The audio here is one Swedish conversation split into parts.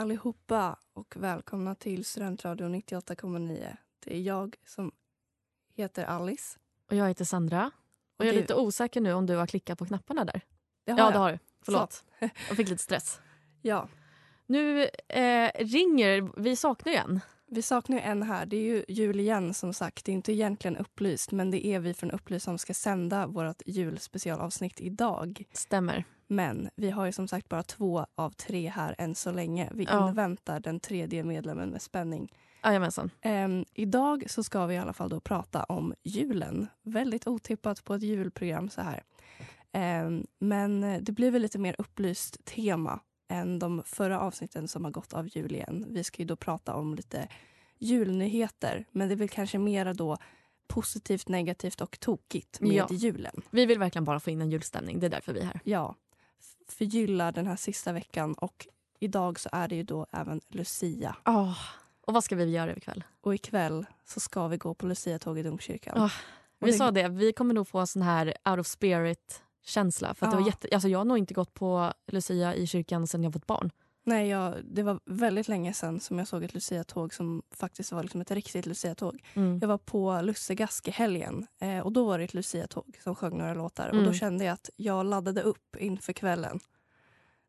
Allihopa och välkomna till Studentradion 98,9. Det är jag som heter Alice. Och jag heter Sandra. Och jag är lite osäker nu om du har klickat på knapparna där. Det ja, jag. det har du. Förlåt. Jag fick lite stress. Ja, Nu eh, ringer... Vi saknar ju en. vi saknar ju en här. Det är ju jul igen som sagt. Det är inte egentligen upplyst men det är vi från Upplyst som ska sända vårt julspecialavsnitt idag. Stämmer. Men vi har ju som sagt bara två av tre här än så länge. Vi Ja. inväntar den tredje medlemmen med spänning. Jajamensan. Ehm, idag så ska vi i alla fall då prata om julen. Väldigt otippat på ett julprogram så här. Ehm, men det blir väl lite mer upplyst tema än de förra avsnitten som har gått av jul igen. Vi ska ju då prata om lite julnyheter, men det är väl kanske mera då positivt, negativt och tokigt med Ja. julen. Vi vill verkligen bara få in en julstämning. Det är därför vi är här. Ja, förgylla den här sista veckan och idag så är det ju då även Lucia. Oh. Och vad ska vi göra ikväll? Och ikväll så ska vi gå på Lucia-tåg i domkyrkan. Och Vi det- sa det, vi kommer nog få sån här out of spirit känsla. För att det Ja. var jätte, alltså jag har nog inte gått på Lucia i kyrkan sedan jag fått barn. Nej, jag, det var väldigt länge sedan som jag såg ett Lucia-tåg som faktiskt var liksom ett riktigt Lucia-tåg. Mm. Jag var på Lussegask i helgen eh, och då var det ett Lucia-tåg som sjöng några låtar. Och då Mm. kände jag att jag laddade upp inför kvällen.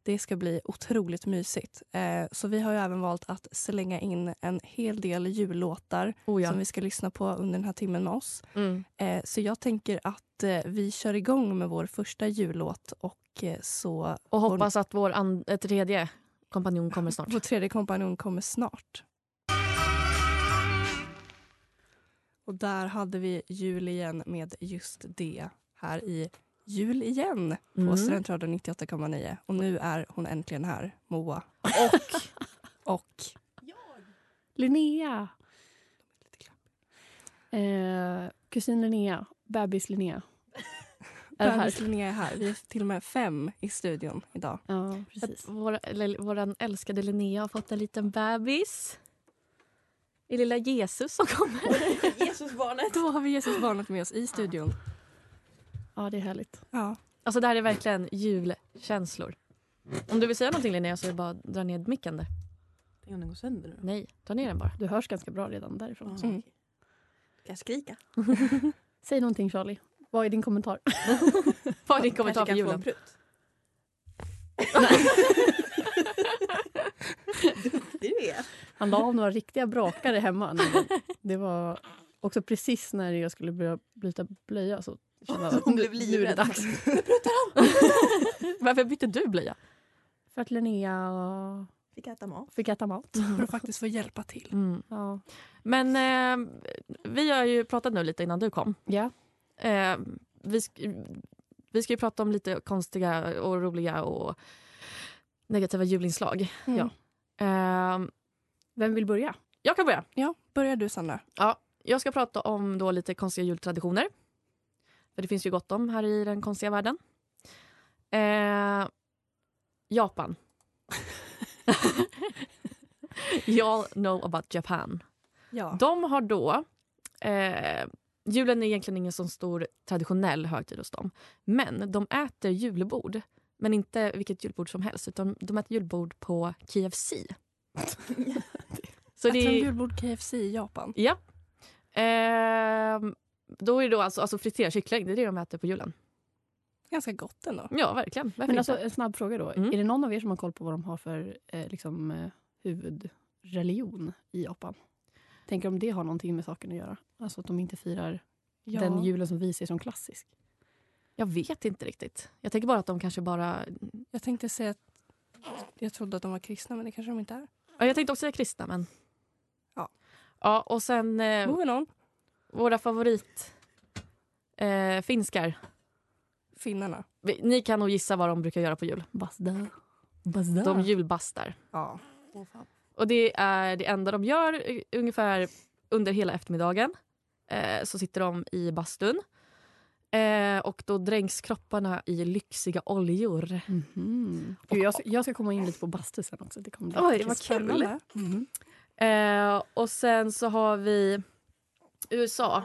Det ska bli otroligt mysigt. Eh, så vi har ju även valt att slänga in en hel del jullåtar Oh, ja. som vi ska lyssna på under den här timmen med oss. mm. Eh, så jag tänker att eh, vi kör igång med vår första jullåt och eh, så Och hoppas att vår an- eh, tredje kompanjon kommer snart. Vår tredje kompanjon kommer snart. Och där hade vi jul igen med just det här i Jul igen på Mm. Studentradion 98,9. Och nu är hon äntligen här, Moa. Och, och Linnea. Eh, kusin Linnea. Bebis Linnea. Är det Linnea är här. Vi är till och med fem i studion idag. Ja, precis. Vår, eller, våran älskade Linnea har fått en liten bebis. I lilla Jesus som kommer. Jesusbarnet. Då har vi Jesusbarnet med oss i studion. Ja, det är härligt. Ja. Alltså det här är verkligen julkänslor. Om du vill säga någonting Linnea så är det bara att dra ner micken där. Tänk om den går sönder nu. Nej, dra ner den bara. Du hörs ganska bra redan därifrån. Mm. Kan jag skrika? Säg någonting Charlie. Vad är din kommentar? Vad är din kommentar en julen? prutt. Du är. Han la av några riktiga brakare hemma. Det var också precis när jag skulle börja byta blöja så kände jag att Hon nu, blev nu är det dags. Varför bytte du blöja? För att Linnea Fick äta mat. fick äta mat. För att faktiskt få hjälpa till. Mm. Ja. Men eh, vi har ju pratat nu lite innan du kom. ja. Eh, vi, sk- vi ska ju prata om lite konstiga och roliga och negativa julinslag. Mm. Ja. Eh, Vem vill börja? jag kan börja. Ja, börjar du Sandra? Jag ska prata om då lite konstiga jultraditioner. För det finns ju gott om här i den konstiga världen. Eh, Japan. Y'all know about Japan. Ja. De har då... Eh, julen är egentligen ingen sån stor traditionell högtid hos dem. Men de äter julbord. Men inte vilket julbord som helst. Utan de äter julbord på KFC. Så Äter det de julbord KFC i Japan? Ja. Ehm, då är det då alltså, alltså friterad kyckling. Det är det de äter på julen. Ganska gott ändå. Ja, verkligen. Varför Men alltså, inte? en snabb fråga då. Mm. Är det någon av er som har koll på vad de har för eh, liksom, eh, huvudreligion i Japan? Tänker om det har någonting med saken att göra? Alltså att de inte firar Ja. den julen som vi ser som klassisk. Jag vet inte riktigt. Jag tänker bara att de kanske bara... Jag tänkte säga att jag trodde att de var kristna, men det kanske de inte är. Ja, jag tänkte också säga kristna, men... Ja. Ja, och sen eh, Moving on. våra favorit eh, finskar. Finnarna. Ni kan nog gissa vad de brukar göra på jul. Basda. Basda. De julbastar. Ja. Och det är det enda de gör ungefär under hela eftermiddagen. Eh, så sitter de i bastun. Eh, och då dränks kropparna i lyxiga oljor. Mhm. Gud, jag, ska, jag ska komma in lite på bastu sen också. Det kommer bli Oj, kul. vad Spännande. Mhm. Eh, och sen så har vi USA.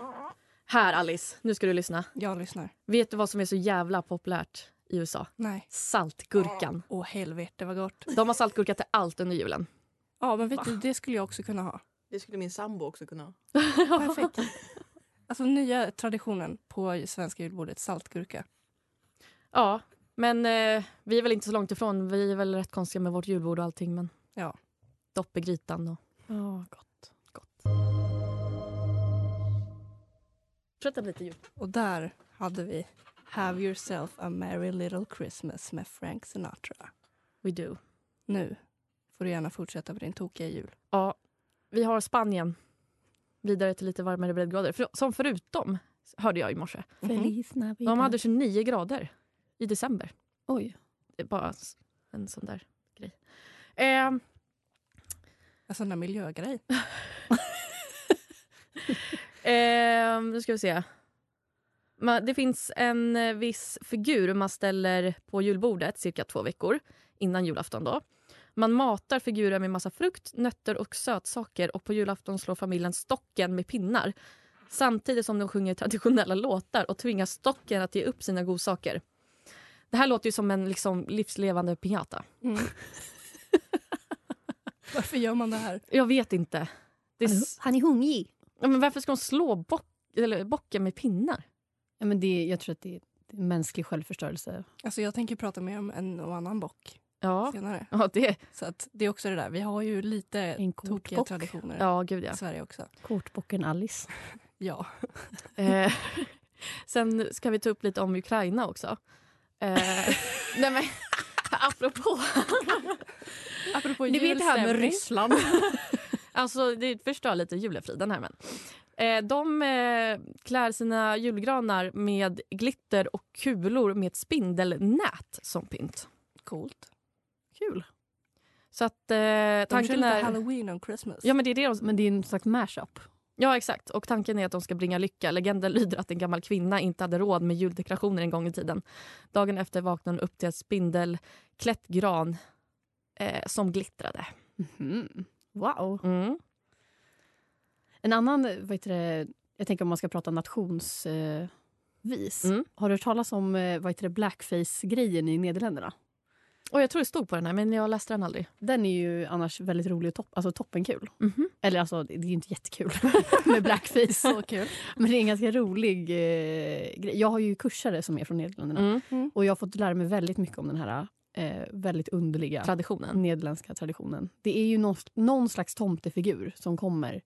Här Alice, nu ska du lyssna. Jag lyssnar. Vet du vad som är så jävla populärt i USA? Nej. Saltgurkan. Åh helvete vad gott. De har saltgurka till allt under julen. Ja men vet du, det skulle jag också kunna ha. Det skulle min sambo också kunna ha. Perfekt. Alltså nya traditionen på svenska julbordet, saltgurka. Ja, men eh, vi är väl inte så långt ifrån. Vi är väl rätt konstiga med vårt julbord och allting. Men Ja. dopp i grytan och Ja, gott. gott. Fortsätt lite jul. Och där hade vi Have yourself a merry little Christmas med Frank Sinatra. We do. Nu får du gärna fortsätta på din tokiga jul. Ja, vi har Spanien. Vidare till lite varmare breddgrader. För, som förutom, hörde jag i morse, Mhm. De hade 29 grader i december. Oj. Det är bara en sån där grej. Eh, En sån där miljögrej. Eh, nu ska vi se. Det finns en eh, viss figur man ställer på julbordet cirka två veckor innan julafton. Då. Man matar figuren med massa frukt, nötter och sötsaker och på julafton slår familjen stocken med pinnar samtidigt som de sjunger traditionella låtar och tvingar stocken att ge upp sina godsaker. Det här låter ju som en liksom, livslevande piñata. Mm. Varför gör man det här? Jag vet inte. Det är, Han är, s- han är hungrig. ja, men varför ska de slå bock, eller bocken med pinnar? Ja, men det, jag tror att det är, det är mänsklig självförstörelse. Alltså jag tänker prata mer om en och annan bock Ja, senare. ja det, Så att det är också det där. Vi har ju lite En tokiga traditioner ja gud ja. i Sverige också. Kortbocken Alice. Ja. Eh, sen ska vi ta upp lite om Ukraina också. Eh, nej men, apropå. Apropå Ni vet det här med. Ryssland. Alltså det förstör lite julefriden här men. Eh, de eh, klär sina julgranar med glitter och kulor med ett spindelnät som pynt. Coolt. Kul. Så att eh, De tanken lite är... halloween on Christmas. Ja men det är det de, Men det är en slags mashup. Ja exakt och tanken är att de ska bringa lycka. Legenden lyder att en gammal kvinna inte hade råd med juldekorationer en gång i tiden. Dagen efter vaknade hon upp till ett spindelklätt gran eh, som glittrade. Mhm. Wow. Mm. En annan, vad heter det, jag tänker om man ska prata nationsvis. Eh. Mm. Har du hört talas om eh, vad heter det, blackface-grejen i Nederländerna? Och jag tror det stod på den här men jag läste den aldrig. Den är ju annars väldigt rolig och topp, alltså toppenkul. Mhm. Eller alltså, det är ju inte jättekul med blackface. Så kul. Men det är en ganska rolig eh, grej. Jag har ju kursare som är från Nederländerna. Mm. Och jag har fått lära mig väldigt mycket om den här eh, väldigt underliga Traditionen. nederländska traditionen. Det är ju någon, någon slags tomtefigur som kommer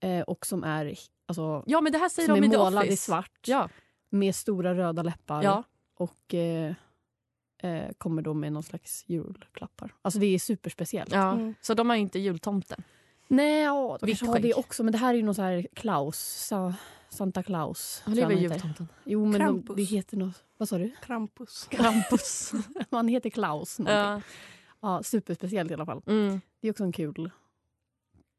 eh, och som är, alltså, Ja men det här säger som de i The målad Office. i svart Ja. med stora röda läppar ja. och eh, kommer då med någon slags julklappar. Alltså det är superspeciellt. ja. Mm. Så de har inte jultomten. Nej, ja, de Vitt kanske har det också. Men det här är ju någon så här Klaus. Sa, Santa Claus. Ja, det är väl jultomten. Jo, men de, Krampus. det heter något... Vad sa du? Krampus. Krampus. Han heter Klaus. någonting. Ja. Ja, superspeciellt i alla fall. Mm. Det är också en kul,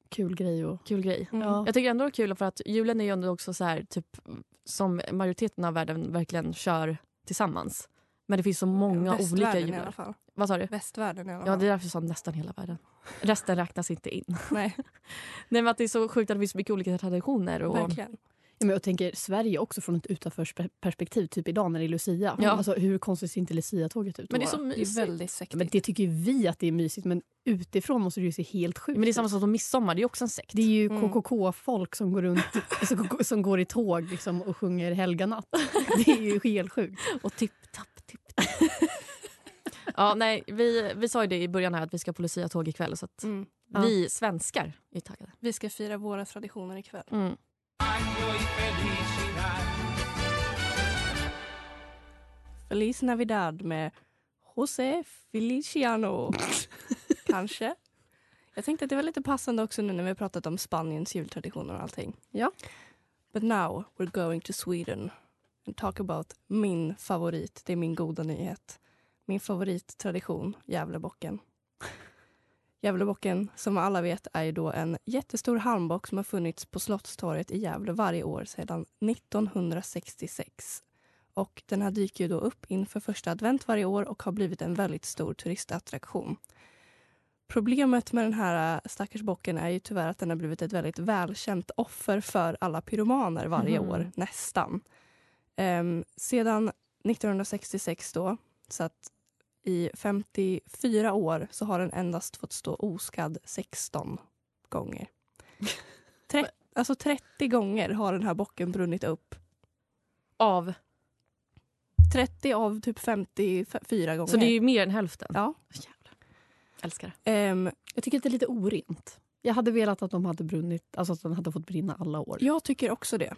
kul grej. Och, Kul grej. Mm. Ja. Jag tycker ändå det är kul för att julen är ju ändå också så här, typ, som majoriteten av världen verkligen kör tillsammans. Men det finns så många olika Västvärlden i alla fall. Vad sa du? Västvärlden i alla Ja, fall. det är därför jag sa nästan hela världen. Resten räknas inte in. Nej, Nej, men att det är så sjukt att det finns så mycket olika traditioner. Och, verkligen. ja, men jag tänker Sverige också från ett utanförsperspektiv. Typ idag när det är Lucia. Ja. Alltså, hur konstigt ser inte Lucia-tåget ut? men det är så vara? Det är mysigt. väldigt sektigt. men det tycker vi att det är mysigt. Men utifrån måste det ju se helt sjukt Men det är ut. samma sak som midsommar, det är också en sekt. Det är ju Mm. KKK-folk som går runt som, som går i tåg liksom, och sjunger Helga natt. Det är ju helt sjukt. Och tipp, tapp, tipp, tapp. ja, nej, vi, vi sa ju det i början här att vi ska på Lucia-tåg ikväll. Så att Mm. Ja. vi svenskar är taggade. Vi ska fira våra traditioner ikväll. Mm. Feliz Navidad med José Feliciano. Kanske. Jag tänkte att det var lite passande också nu när vi har pratat om Spaniens jultraditioner och allting. Ja. But now we're going to Sweden talk about min favorit. Det är min goda nyhet. Min favorittradition, Gävlebocken. Gävlebocken, som alla vet, är då en jättestor halmbock som har funnits på Slottstorget i Gävle varje år sedan 1966. Och den här dyker ju då upp inför första advent varje år och har blivit en väldigt stor turistattraktion. Problemet med den här äh, stackars bocken är ju tyvärr att den har blivit ett väldigt välkänt offer för alla pyromaner varje Mhm. år, nästan. Ehm, sedan 1966 då, så att i 54 år så har den endast fått stå oskadd 16 gånger. Tre- alltså 30 gånger har den här bocken brunnit upp. Av. 30 av typ 54 gånger. Så det är ju mer än hälften. Ja. Jävlar. Älskar det. Ehm, Jag tycker att det är lite orent. Jag hade velat att de hade brunnit, alltså att den hade fått brinna alla år. Jag tycker också det.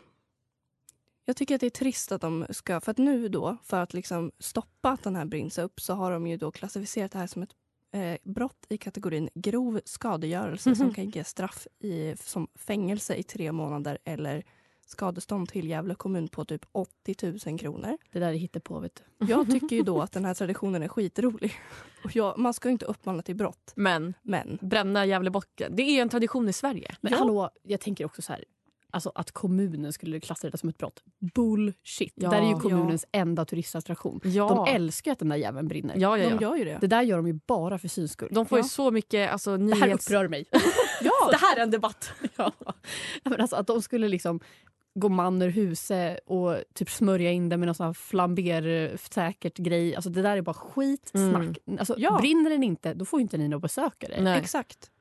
Jag tycker att det är trist att de ska... För att nu då, för att liksom stoppa att den här brinns upp så har de ju då klassificerat det här som ett eh, brott i kategorin grov skadegörelse som Mhm. kan ge straff i, som fängelse i tre månader eller skadestånd till Gävle kommun på typ 80 000 kronor. Det där är hittepå, vet du. Jag tycker ju då att den här traditionen är skitrolig. Och jag, man ska ju inte uppmana till brott, Men men bränna Gävlebocken, det är en tradition i Sverige. Men hallå, jag tänker också så här. Alltså att kommunen skulle klassa det som ett brott. Bullshit. Ja. Det där är ju kommunens enda turistattraktion. Ja. De älskar att den där jäveln brinner. ja, ja, de ja. gör ju det. Det där gör de ju bara för syns skull. De får ju Ja. så mycket alltså, Det här nyhets... upprör mig. ja. Det här är en debatt. ja. Men alltså att de skulle liksom gå man ur huset och typ smörja in det med någon sån här flambersäkert grej. Alltså det där är bara skitsnack. Alltså, Ja. Brinner den inte, då får inte ni några besökare. Nej. Exakt.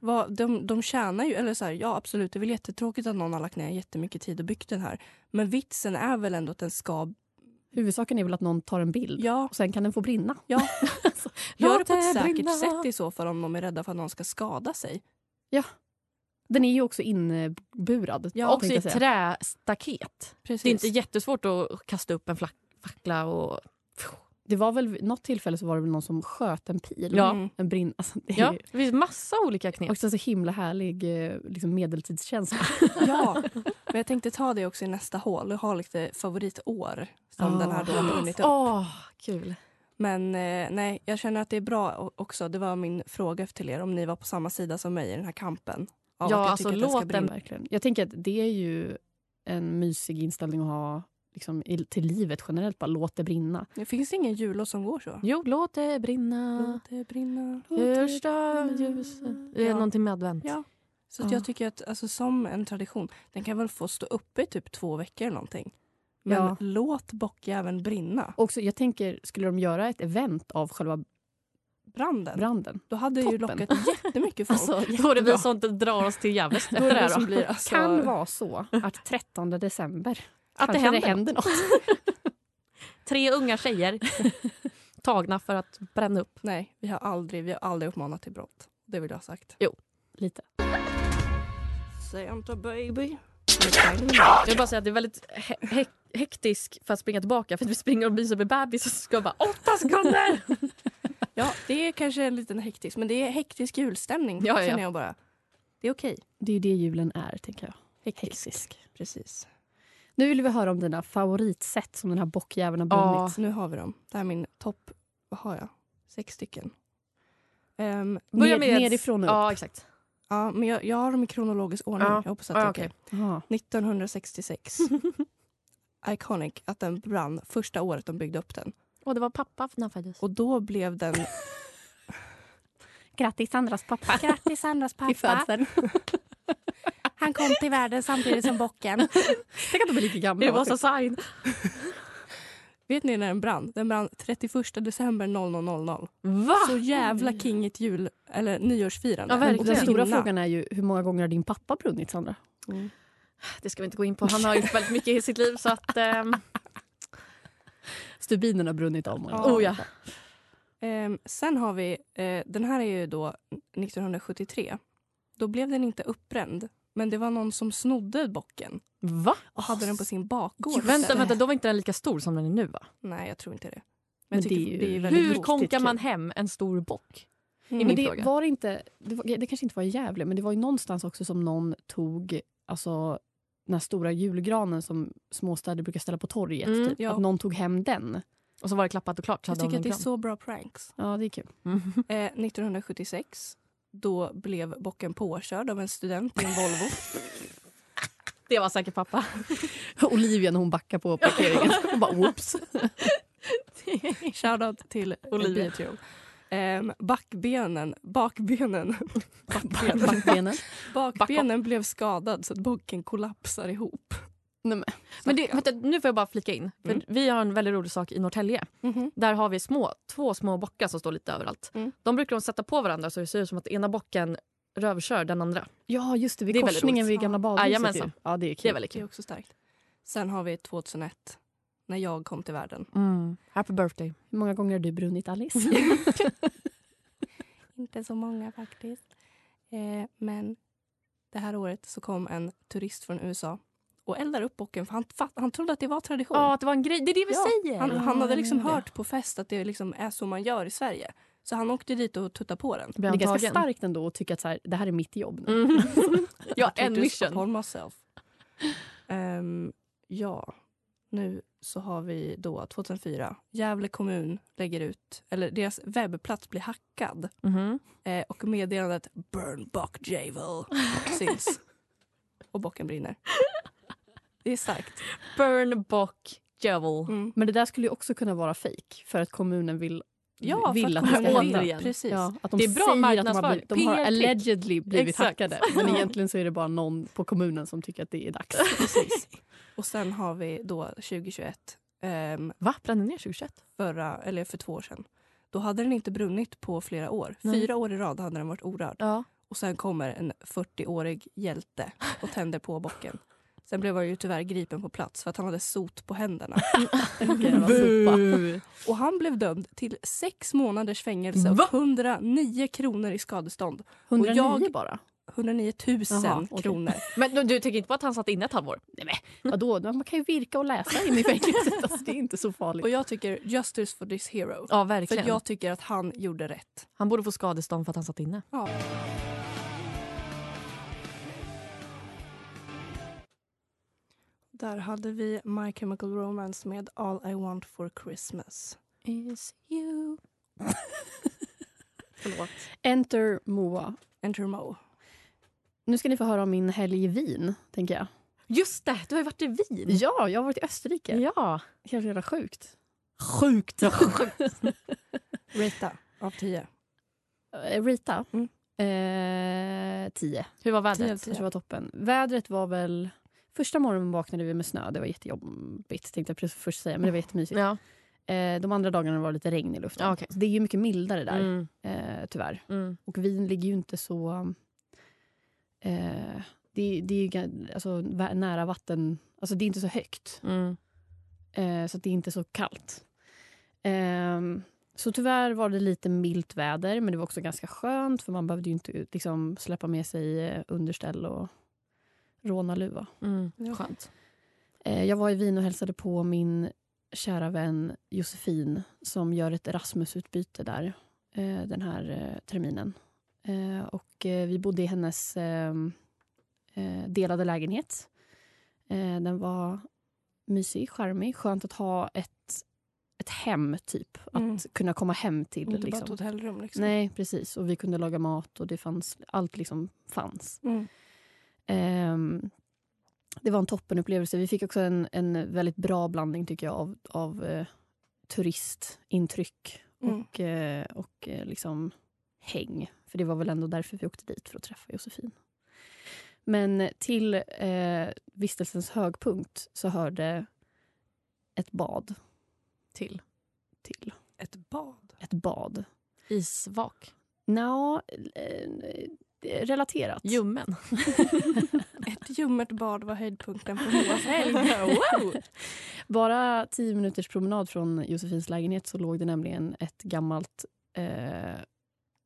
Vad, de, de tjänar ju, eller så här, ja absolut det är väl jättetråkigt att någon har lagt ner jättemycket tid och byggt den här. Men vitsen är väl ändå att den ska, Huvudsaken är väl att någon tar en bild ja, och sen kan den få brinna. ja. Alltså, gör det på ett säkert brinna. sätt i så fall om de är rädda för att någon ska skada sig. Den är ju också inburad. Ja, Också i trästaket. Precis. Det är inte jättesvårt att kasta upp en fackla och... Det var väl något tillfälle så var det väl någon som sköt en pil. Ja. Mm. En brinn, alltså, det är Ja, ju det finns massa olika knep. också så himla härlig eh, liksom medeltidskänsla. Ja, men jag tänkte ta det också i nästa hål och ha lite favoritår som Ah. den här då har brunnit upp. Åh, kul. Men eh, nej, jag känner att det är bra också. Det var min fråga till er om ni var på samma sida som mig i den här kampen. Ja, alltså, låt den-. Verkligen. Jag tänker att det är ju en mysig inställning att ha liksom, i, till livet generellt. Bara låt det brinna. Det finns ingen jullåt som går så. Jo, låt det brinna. Låt det brinna. Första ljuset. Det är Ja. någonting med advent. Ja. Så att Ja. jag tycker att alltså, som en tradition, den kan väl få stå uppe i typ två veckor eller någonting. Men Ja. låt bockjäveln brinna. Också, jag tänker, skulle de göra ett event av själva Branden. branden? Då hade ju Toppen. lockat jättemycket folk. Alltså, Då är det vi som drar oss till Gävle alltså, kan vara så att 13 december Att det händer, det händer något. Tre unga tjejer tagna för att bränna upp. Nej, vi har aldrig, vi har aldrig uppmanat till brott. Det vill jag ha sagt. Lite. Säg inte baby. Jag vill bara säga att det är väldigt he- he- hektisk för att springa tillbaka för att vi springer och visar med bebis och så ska jag bara åtta sekunder! Ja, det är kanske en liten hektisk, men det är hektisk julstämning Ja, ja. känner jag bara. Det är okej. Det är ju det julen är, tänker jag. Hektisk. Precis. Nu vill vi höra om dina favoritsätt som den här bockjäveln har Ja. brunnit. Så nu har vi dem. Det här är min topp, vad har jag? Sex stycken. Ehm, Börja med nerifrån och upp. Ja, exakt. ja, men jag, jag har dem i kronologisk ordning. Ja. Jag hoppas att det är Ja. Jaha. 1966. Iconic att den brann första året de byggde upp den. Och det var pappa när han föddes. Och då blev den... Grattis Sandras pappa Grattis Sandras till födseln. Han kom till världen samtidigt som bocken. Tänk att de är lika gamla. Det var så sign. Vet ni när den brann? Den brann 31 december 00.00. Va? Så jävla kingigt jul eller nyårsfirande. Ja, verkligen. Och Den stora frågan är ju hur många gånger har din pappa brunnit Sandra? Det ska vi inte gå in på. Han har gjort väldigt mycket i sitt liv. Så att, ehm, Stubinen har brunnit av många Ja. oh ja. Ehm, sen har vi, eh, den här är ju då 1973. Då blev den inte uppbränd. Men det var någon som snodde bocken Va? och hade den på sin bakgård. Vänta, istället. vänta, då var inte den lika stor som den är nu va? Nej, jag tror inte det. Men, Men det är ju- det är Hur konkar kul. man hem en stor bock? Mm. Men det fråga. var inte, det, var, det kanske inte var i Gävle, men det var ju någonstans också som någon tog alltså, den här stora julgranen som småstäder brukar ställa på torget. Mm, typ. ja. Att någon tog hem den. Och så var det klappat och klart. Så Jag tycker att det är så bra pranks. Ja, det är kul. Mm. Eh, 1976 då blev bocken påkörd av en student i en Volvo. Det var säkert pappa. Olivia när hon backar på parkeringen. Hon bara whoops. Shoutout till Olivia. Olivia. Um, backbenen, bakbenen, bakbenen, Backbenen. bakbenen blev skadad så att bocken kollapsar ihop. Nej, men. Men det, vänta, nu får jag bara flika in. För Mm. Vi har en väldigt rolig sak i Norrtälje. Där har vi små, två små bockar som står lite överallt. Mm. De brukar de sätta på varandra så det ser ut som att ena bocken rövkör den andra. Ja, just det. Vid Det är väldigt korsningen vid gamla Ja. badhuset. Ju. Ja, det är Det kul. är väldigt Det är kul. också starkt. Sen har vi 2001 när jag kom till världen. Mm. Happy birthday. Hur många gånger har du brunnit, Alice? Inte så många faktiskt. Eh, men det här året så kom en turist från USA och eldade upp bocken för han, han trodde att det var tradition. Ja, att det var en grej. Det är det vi Ja, säger. Han, han hade liksom hört på fest att det liksom är så man gör i Sverige. Så han åkte dit och tuttade på den. Det är ganska tagen? starkt ändå att tycka att så här, det här är mitt jobb. Nu. Mm. ja, en mission. myself. Ehm, ja, nu så har vi då 2004. Gävle kommun lägger ut, eller deras webbplats blir hackad Mhm. eh, och meddelandet Burn Bock Javel syns. Och bocken brinner. Starkt. Burn bock Jovel. Mm. Men det där skulle ju också kunna vara fake för att kommunen vill, Ja, vill för att det ska hända. Precis. Ja, att de Det är bra säger att de har, blivit, de har allegedly blivit Exakt. hackade. Men egentligen så är det bara någon på kommunen som tycker att det är dags. Precis. Och sen har vi då 2021. ehm, Va? Brände ner 2021? förra, eller för två år sedan. Då hade den inte brunnit på flera år. Nej. Fyra år i rad hade den varit orörd. Ja. Och sen kommer en 40-årig hjälte och tänder på bocken. Sen blev han ju tyvärr gripen på plats för att han hade sot på händerna. Och han blev dömd till sex månaders fängelse och Va? 109 kronor i skadestånd. 109 jag- bara? 109 000 Jaha, kronor. Men du, du tänker inte på att han satt inne ett halvår? Nej, men, vadå? Man kan ju virka och läsa in i fängelset. Alltså, det är inte så farligt. Och jag tycker justice for this hero. Ja, För verkligen. jag tycker att han gjorde rätt. Han borde få skadestånd för att han satt inne. Ja. Där hade vi My Chemical Romance med All I Want For Christmas. Is you. Förlåt. Enter Moa. Enter Mo. Nu ska ni få höra om min helg i Wien, tänker jag. Just det, du har ju varit i Wien. Ja, jag har varit i Österrike. Ja. Helt jävla sjukt. Sjukt. Rita av 10. Eh, Rita? Mm. Eh, tio. Hur var Tio vädret? tio. Det var toppen. Vädret var väl... Första morgonen vaknade vi med snö. Det var jättejobbigt tänkte jag precis först säga. Men det var jättemysigt. Ja. Eh, de andra dagarna var det lite regn i luften. Ja. Så det är ju mycket mildare där, Mm. eh, tyvärr. Mm. Och Wien ligger ju inte så... Eh, det, det är ju alltså, nära vatten. Alltså det är inte så högt. Mm. Eh, så det är inte så kallt. Ehm, så tyvärr var det lite milt väder, men det var också ganska skönt för man behövde ju inte liksom, släppa med sig eh, underställ och rånarluva. Mm. Skönt. Eh, jag var i Wien och hälsade på min kära vän Josefin som gör ett Erasmusutbyte där eh, den här eh, terminen. Och vi bodde i hennes delade lägenhet. Den var mysig, charmig, skönt att ha ett, ett hem, typ. Att Mm. kunna komma hem till. Inte bara ett Liksom. hotellrum. Liksom. Nej, precis. Och vi kunde laga mat och det fanns, allt liksom fanns. Mm. Ehm, det var en toppenupplevelse. Vi fick också en, en väldigt bra blandning tycker jag av, av eh, turistintryck Mm. och, eh, och eh, liksom häng. För det var väl ändå därför vi åkte dit, för att träffa Josefin. Men till eh, vistelsens högpunkt så hörde ett bad Till. till. Ett bad. Ett bad. Isvak. Nja, eh, relaterat. Ljummen. Ett ljummet bad var höjdpunkten på Moas helg. Wow! Bara tio minuters promenad från Josefins lägenhet så låg det nämligen ett gammalt eh,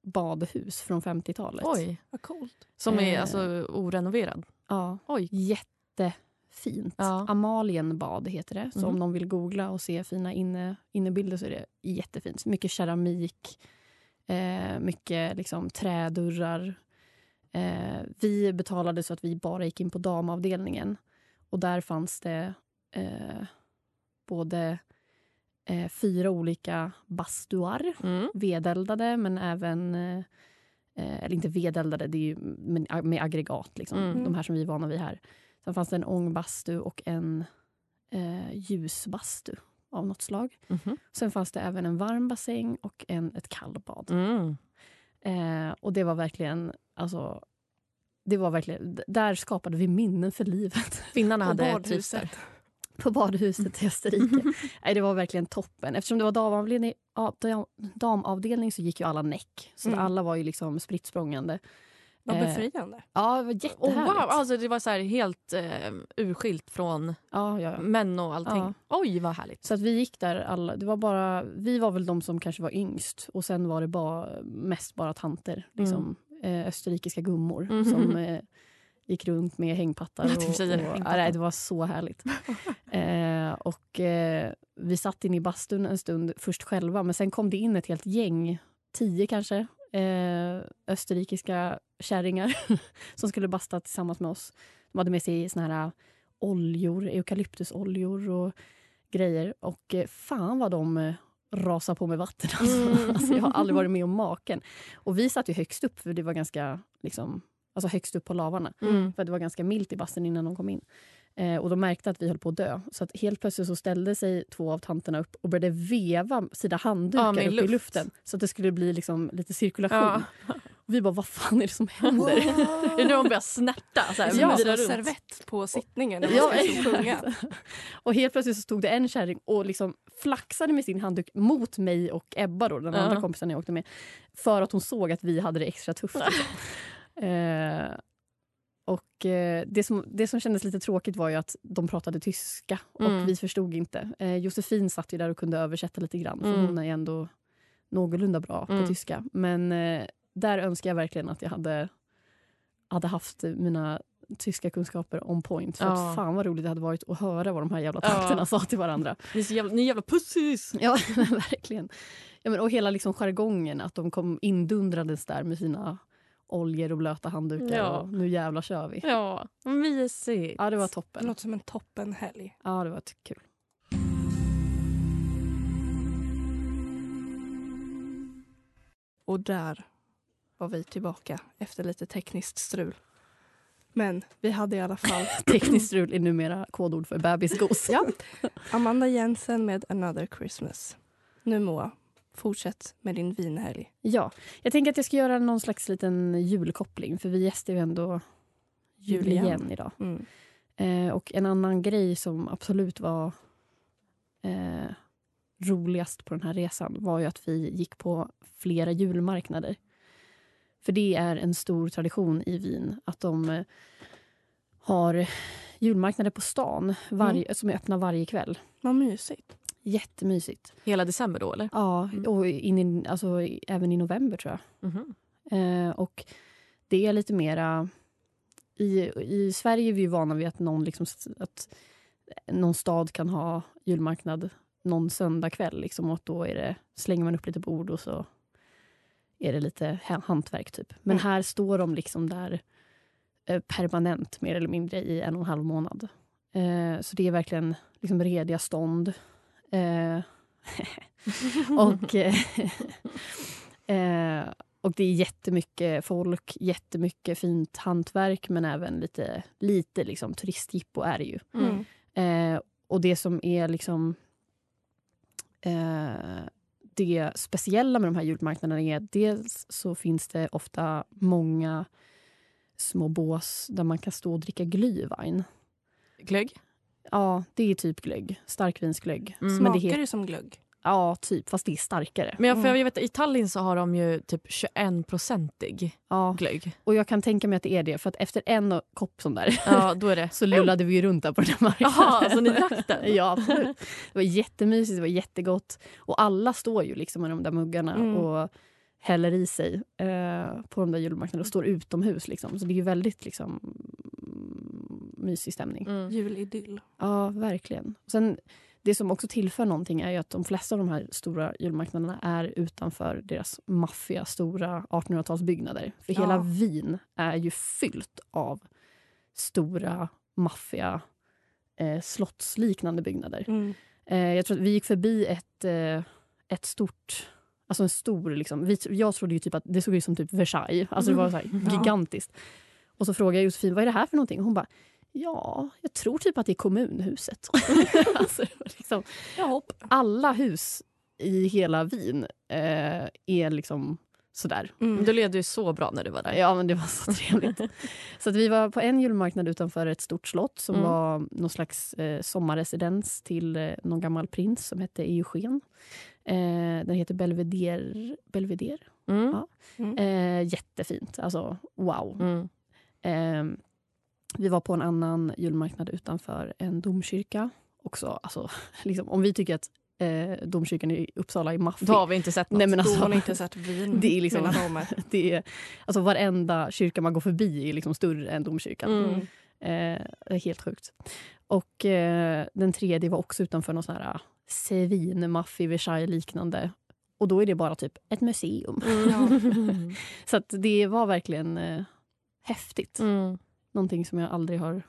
badhus från 50-talet. Oj. Vad coolt. Som är Eh. alltså orenoverad. Ja, Oj. jättefint. Ja. Amalienbad heter det. Så Mhm. om någon vill googla och se fina inne, innebilder så är det jättefint. Mycket keramik, Eh, mycket liksom, trädörrar. Eh, vi betalade så att vi bara gick in på damavdelningen. Och där fanns det eh, både eh, fyra olika bastuar Mm. vedeldade men även... Eh, eh, eller inte vedeldade, det är ju med, med aggregat. Liksom, Mm. De här som vi är vana vid här. Sen fanns det en ångbastu och en eh, ljusbastu av något slag. Mhm. Sen fanns det även en varm bassäng och en, ett kallbad. Mm. Eh, och det var verkligen... Alltså, det var verkligen där skapade vi minnen för livet. Finnarna På hade badhuset. där. På badhuset i Österrike. Nej, det var verkligen toppen. Eftersom det var damavdelning, damavdelning så gick ju alla näck. Så Mm. alla var ju liksom spritt språngande. Vad Eh, befriande. Ja, det var Oh, jättehärligt. wow, alltså det var så här helt eh, urskilt från ja, ja, ja. män och allting. Ja. Oj, vad härligt. Så att vi gick där alla. Det var bara, vi var väl de som kanske var yngst och sen var det bara, mest bara tanter. Liksom, eh, österrikiska gummor Mm. som eh, gick runt med hängpattar. Det, och, och, hängpattar. nej, det var så härligt. eh, och eh, Vi satt inne i bastun en stund först själva men sen kom det in ett helt gäng, tio kanske, eh, österrikiska kärringar som skulle basta tillsammans med oss. De hade med sig såna här oljor, eukalyptusoljor och grejer. Och eh, fan vad de rasade på med vatten. Alltså. Mm. Alltså, jag har aldrig varit med om maken. Och vi satt ju högst upp, för det var ganska liksom, alltså högst upp på lavarna. Mm. För det var ganska milt i bastun innan de kom in. Eh, och de märkte att vi höll på att dö. Så att helt plötsligt så ställde sig två av tanterna upp och började veva sina handdukar Ja, upp i luft. luften. Så att det skulle bli liksom lite cirkulation. Ja. Och vi bara, vad fan är det som händer? Det är när man börjar snärta. Så här, Ja. runt. servett på sittningen när man ska och sjunga. Och helt plötsligt så stod det en kärring och liksom flaxade med sin handduk mot mig och Ebba, då, den Ja. andra kompisen jag åkte med. För att hon såg att vi hade det extra tufft. Liksom. eh, och eh, det, som, det som kändes lite tråkigt var ju att de pratade tyska och Mm. vi förstod inte. Eh, Josefin satt ju där och kunde översätta lite grann för Mm. hon är ändå någorlunda bra på Mm. tyska. Men eh, där önskar jag verkligen att jag hade, hade haft mina tyska kunskaper on point. För Ja. att fan vad roligt det hade varit att höra vad de här jävla Ja. tanterna sa till varandra. Ni är jävla, ni är jävla pussis! Ja, verkligen. Ja, men, och hela liksom jargongen, att de kom indundrades där med sina oljor och blöta handdukar. Ja. Och nu jävlar kör vi. Ja, mysigt. Ja, det var Det toppen. låter som en toppenhelg. Ja, det var kul. Och där var vi tillbaka efter lite tekniskt strul. Men vi hade i alla fall Tekniskt strul är numera kodord för bebisgos. ja, Amanda Jensen med Another Christmas. Nu Moa, fortsätt med din vinhelg. Ja, jag tänker att jag ska göra någon slags liten julkoppling för vi gästar ju ändå Jul igen. igen idag. Mm. Eh, och en annan grej som absolut var eh, roligast på den här resan var ju att vi gick på flera julmarknader. För det är en stor tradition i Wien att de eh, har julmarknader på stan varje, som är öppna varje kväll. Vad mysigt. Jättemysigt. Hela december då eller? Ja, Mm. och in i, alltså, även i november tror jag. Mhm. Eh, och det är lite mera... I, I Sverige är vi ju vana vid att någon, liksom, att någon stad kan ha julmarknad någon söndagkväll. Liksom, och då är det, slänger man upp lite bord och så är det lite ha- hantverk. typ. Men Mm. här står de liksom där eh, permanent mer eller mindre i en och en halv månad. Eh, så det är verkligen liksom rediga stånd. Eh, och, eh, eh, och det är jättemycket folk, jättemycket fint hantverk men även lite, lite liksom, turistjippo är det ju. Mm. Eh, och det som är liksom det speciella med de här julmarknaderna är dels så finns det ofta många små bås där man kan stå och dricka glühwein. Glögg? Ja, det är typ glögg. Starkvinsglögg. Mm. Det Smakar heter, det som glögg? Ja, typ. Fast det är starkare. Men jag, för Mm. jag vet, I Tallinn så har de ju typ 21-procentig Ja, glögg. och jag kan tänka mig att det är det. För att efter en kopp sån där Ja, då är det... så lullade vi ju runt där på den här marknaden. Jaha, så ni drack den? ja, absolut. Det var jättemysigt, det var jättegott. Och alla står ju liksom med de där muggarna Mm. och häller i sig eh, på de där julmarknaderna och står utomhus. Liksom. Så det är ju väldigt liksom, mm, mysig stämning. Mm. Julidyll. Ja, verkligen. Sen, Det som också tillför någonting är att de flesta av de här stora julmarknaderna är utanför deras maffiga stora 1800-talsbyggnader. För hela Ja. Wien är ju fyllt av stora maffia eh, slottsliknande byggnader. Mm. Eh, jag tror att vi gick förbi ett, eh, ett stort... Alltså en stor... Liksom, vi, jag trodde ju typ att det såg ut som typ Versailles. Alltså det var så här Ja. gigantiskt. Och så frågade jag Josefin vad är det här för någonting. Och hon bara Ja, jag tror typ att det är kommunhuset. alltså, liksom, alla hus i hela Wien eh, är liksom sådär. Mm. Du levde ju så bra när du var där. Ja, men det var så trevligt. så att vi var på en julmarknad utanför ett stort slott som Mm. var någon slags eh, sommarresidens till eh, någon gammal prins som hette Eugen. Eh, den heter Belvedere. Belvedere. Mm. Ja. Mm. Eh, jättefint. Alltså, wow. Mm. Eh, vi var på en annan julmarknad utanför en domkyrka. Också, alltså, liksom, om vi tycker att eh, domkyrkan i Uppsala är maffig. Då har vi inte sett något. Nej, men Då alltså, har ni inte sett Wien. det är liksom- det är, alltså, varenda kyrka man går förbi är liksom större än domkyrkan. Mm. Eh, det är helt sjukt. Och eh, den tredje var också utanför någon sån här svinmaffig Versailles-liknande. Och då är det bara typ ett museum. Mm. Så att det var verkligen eh, häftigt. Mm. Någonting som jag aldrig har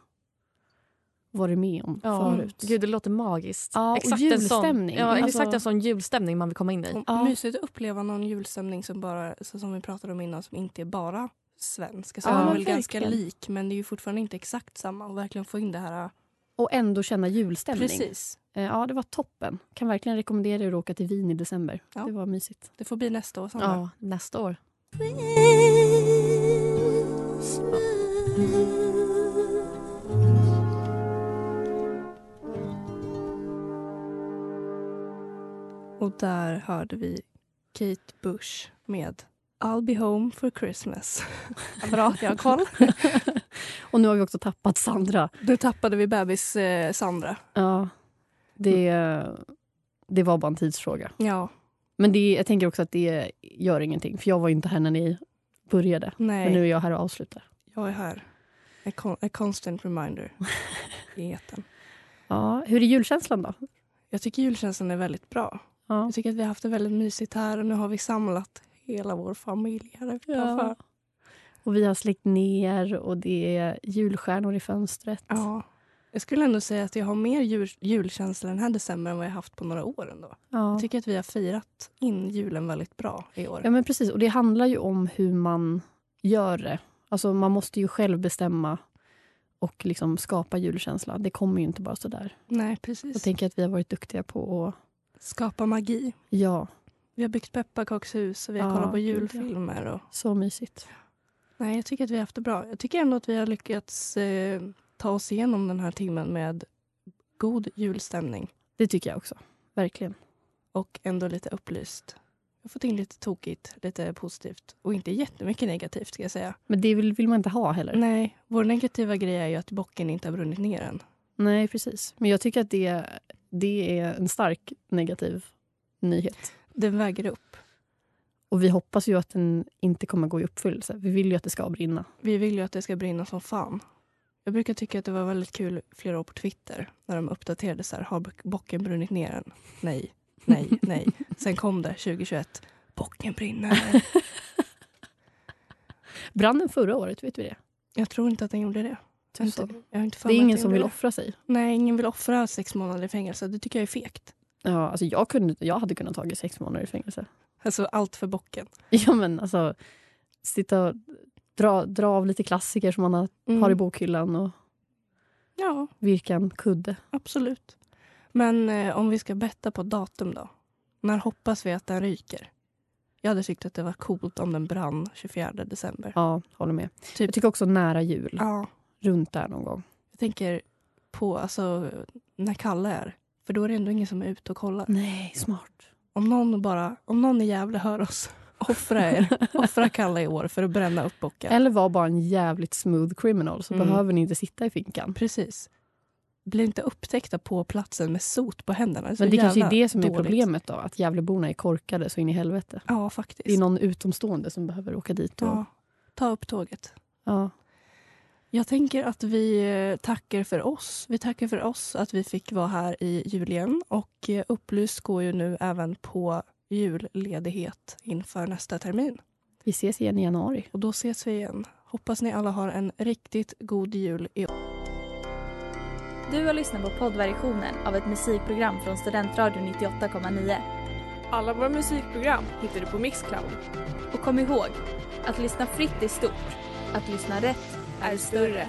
varit med om Ja. förut. Gud, det låter magiskt. Ja, och en sån, julstämning. ja, Alltså- exakt en sån julstämning man vill komma in i. Och Ja. Mysigt att uppleva någon julstämning som, bara, så som vi pratade om innan som inte är bara svensk. Alltså, Ja, den är men väl ganska lik men det är ju fortfarande inte exakt samma. Och verkligen få in det här. Och ändå känna julstämning. Precis. Eh, ja, det var toppen. Kan verkligen rekommendera er att åka till Wien i december. Ja. Det var mysigt. Det får bli nästa år. Sandra. Ja, nästa år. Och där hörde vi Kate Bush med I'll be home for Christmas. Bra att jag har koll. Och nu har vi också tappat Sandra. Nu tappade vi bebis eh, Sandra. Ja, det, det var bara en tidsfråga. Ja, Men det, jag tänker också att det gör ingenting. För jag var inte här när ni började. nej. Men nu är jag här och avslutar. Jag är här. A, con- a constant reminder i etern. Ja, hur är julkänslan då? Jag tycker julkänslan är väldigt bra. Ja. Jag tycker att vi har haft det väldigt mysigt här och nu har vi samlat hela vår familj här utanför. Ja. Och vi har släckt ner och det är julstjärnor i fönstret. Ja. Jag skulle ändå säga att jag har mer jul, julkänsla den här december än vad jag haft på några år ändå. Ja. Jag tycker att vi har firat in julen väldigt bra i år. Ja, men precis. Och det handlar ju om hur man gör det. Alltså, man måste ju själv bestämma och liksom skapa julkänsla. Det kommer ju inte bara så där. Nej, precis. Jag tänker att vi har varit duktiga på att... Skapa magi. Ja, Vi har byggt pepparkakshus och vi har Ja, kollat på julfilmer. Och... så mysigt. Nej, jag tycker att vi har haft det bra. Jag tycker ändå att vi har lyckats eh, ta oss igenom den här timmen med god julstämning Det tycker jag också. Verkligen. och ändå lite upplyst. Jag har fått in lite tokigt, lite positivt och inte jättemycket negativt ska jag säga. Men det vill, vill man inte ha heller. Nej, vår negativa grej är ju att bocken inte har brunnit ner än. Nej, precis. Men jag tycker att det, det är en stark negativ nyhet. Den väger upp. Och vi hoppas ju att den inte kommer gå i uppfyllelse. Vi vill ju att det ska brinna. Vi vill ju att det ska brinna som fan. Jag brukar tycka att det var väldigt kul flera år på Twitter när de uppdaterade så här, har bocken brunnit ner än? Nej, nej, nej. Sen kom det 2021. Bocken brinner. Brann den förra året? Vet vi det? Jag tror inte att den gjorde det. Jag inte, jag inte Det är ingen som vill det. offra sig. Nej, ingen vill offra sex månader i fängelse. Det tycker jag är fegt. Ja, alltså jag, kunde, jag hade kunnat tagit sex månader i fängelse. Alltså allt för bocken. Ja, men alltså sitta och dra, dra av lite klassiker som man har, Mm. har i bokhyllan och Ja, virka en kudde. absolut. Men eh, om vi ska betta på datum då? När hoppas vi att den ryker? Jag hade tyckt att det var coolt om den brann 24 december. Ja, håller med. Typ- Jag tycker också nära jul. Ja, Runt där någon gång. jag tänker på alltså, när Kalle är. För då är det ändå ingen som är ute och kollar. Nej, smart. Om någon, bara, om någon i Gävle hör oss, offra er. offra Kalle i år för att bränna upp bocken. Eller var bara en jävligt smooth criminal så Mm. behöver ni inte sitta i finkan. Precis. Bli inte upptäckta på platsen med sot på händerna. Det Men det kanske är det som är dåligt. problemet då. Att Gävleborna är korkade så in i helvete. Ja, faktiskt. Det är någon utomstående som behöver åka dit. Och, ja, ta upp tåget. ja. Jag tänker att vi eh, tackar för oss. Vi tackar för oss att vi fick vara här i julen. Och eh, Upplyst går ju nu även på julledighet inför nästa termin. Vi ses igen i januari. Och då ses vi igen. Hoppas ni alla har en riktigt god jul i år. Du har lyssnat på poddversionen av ett musikprogram från Studentradion 98,9. Alla våra musikprogram hittar du på Mixcloud. Och kom ihåg, att lyssna fritt är stort. Att lyssna rätt Är större.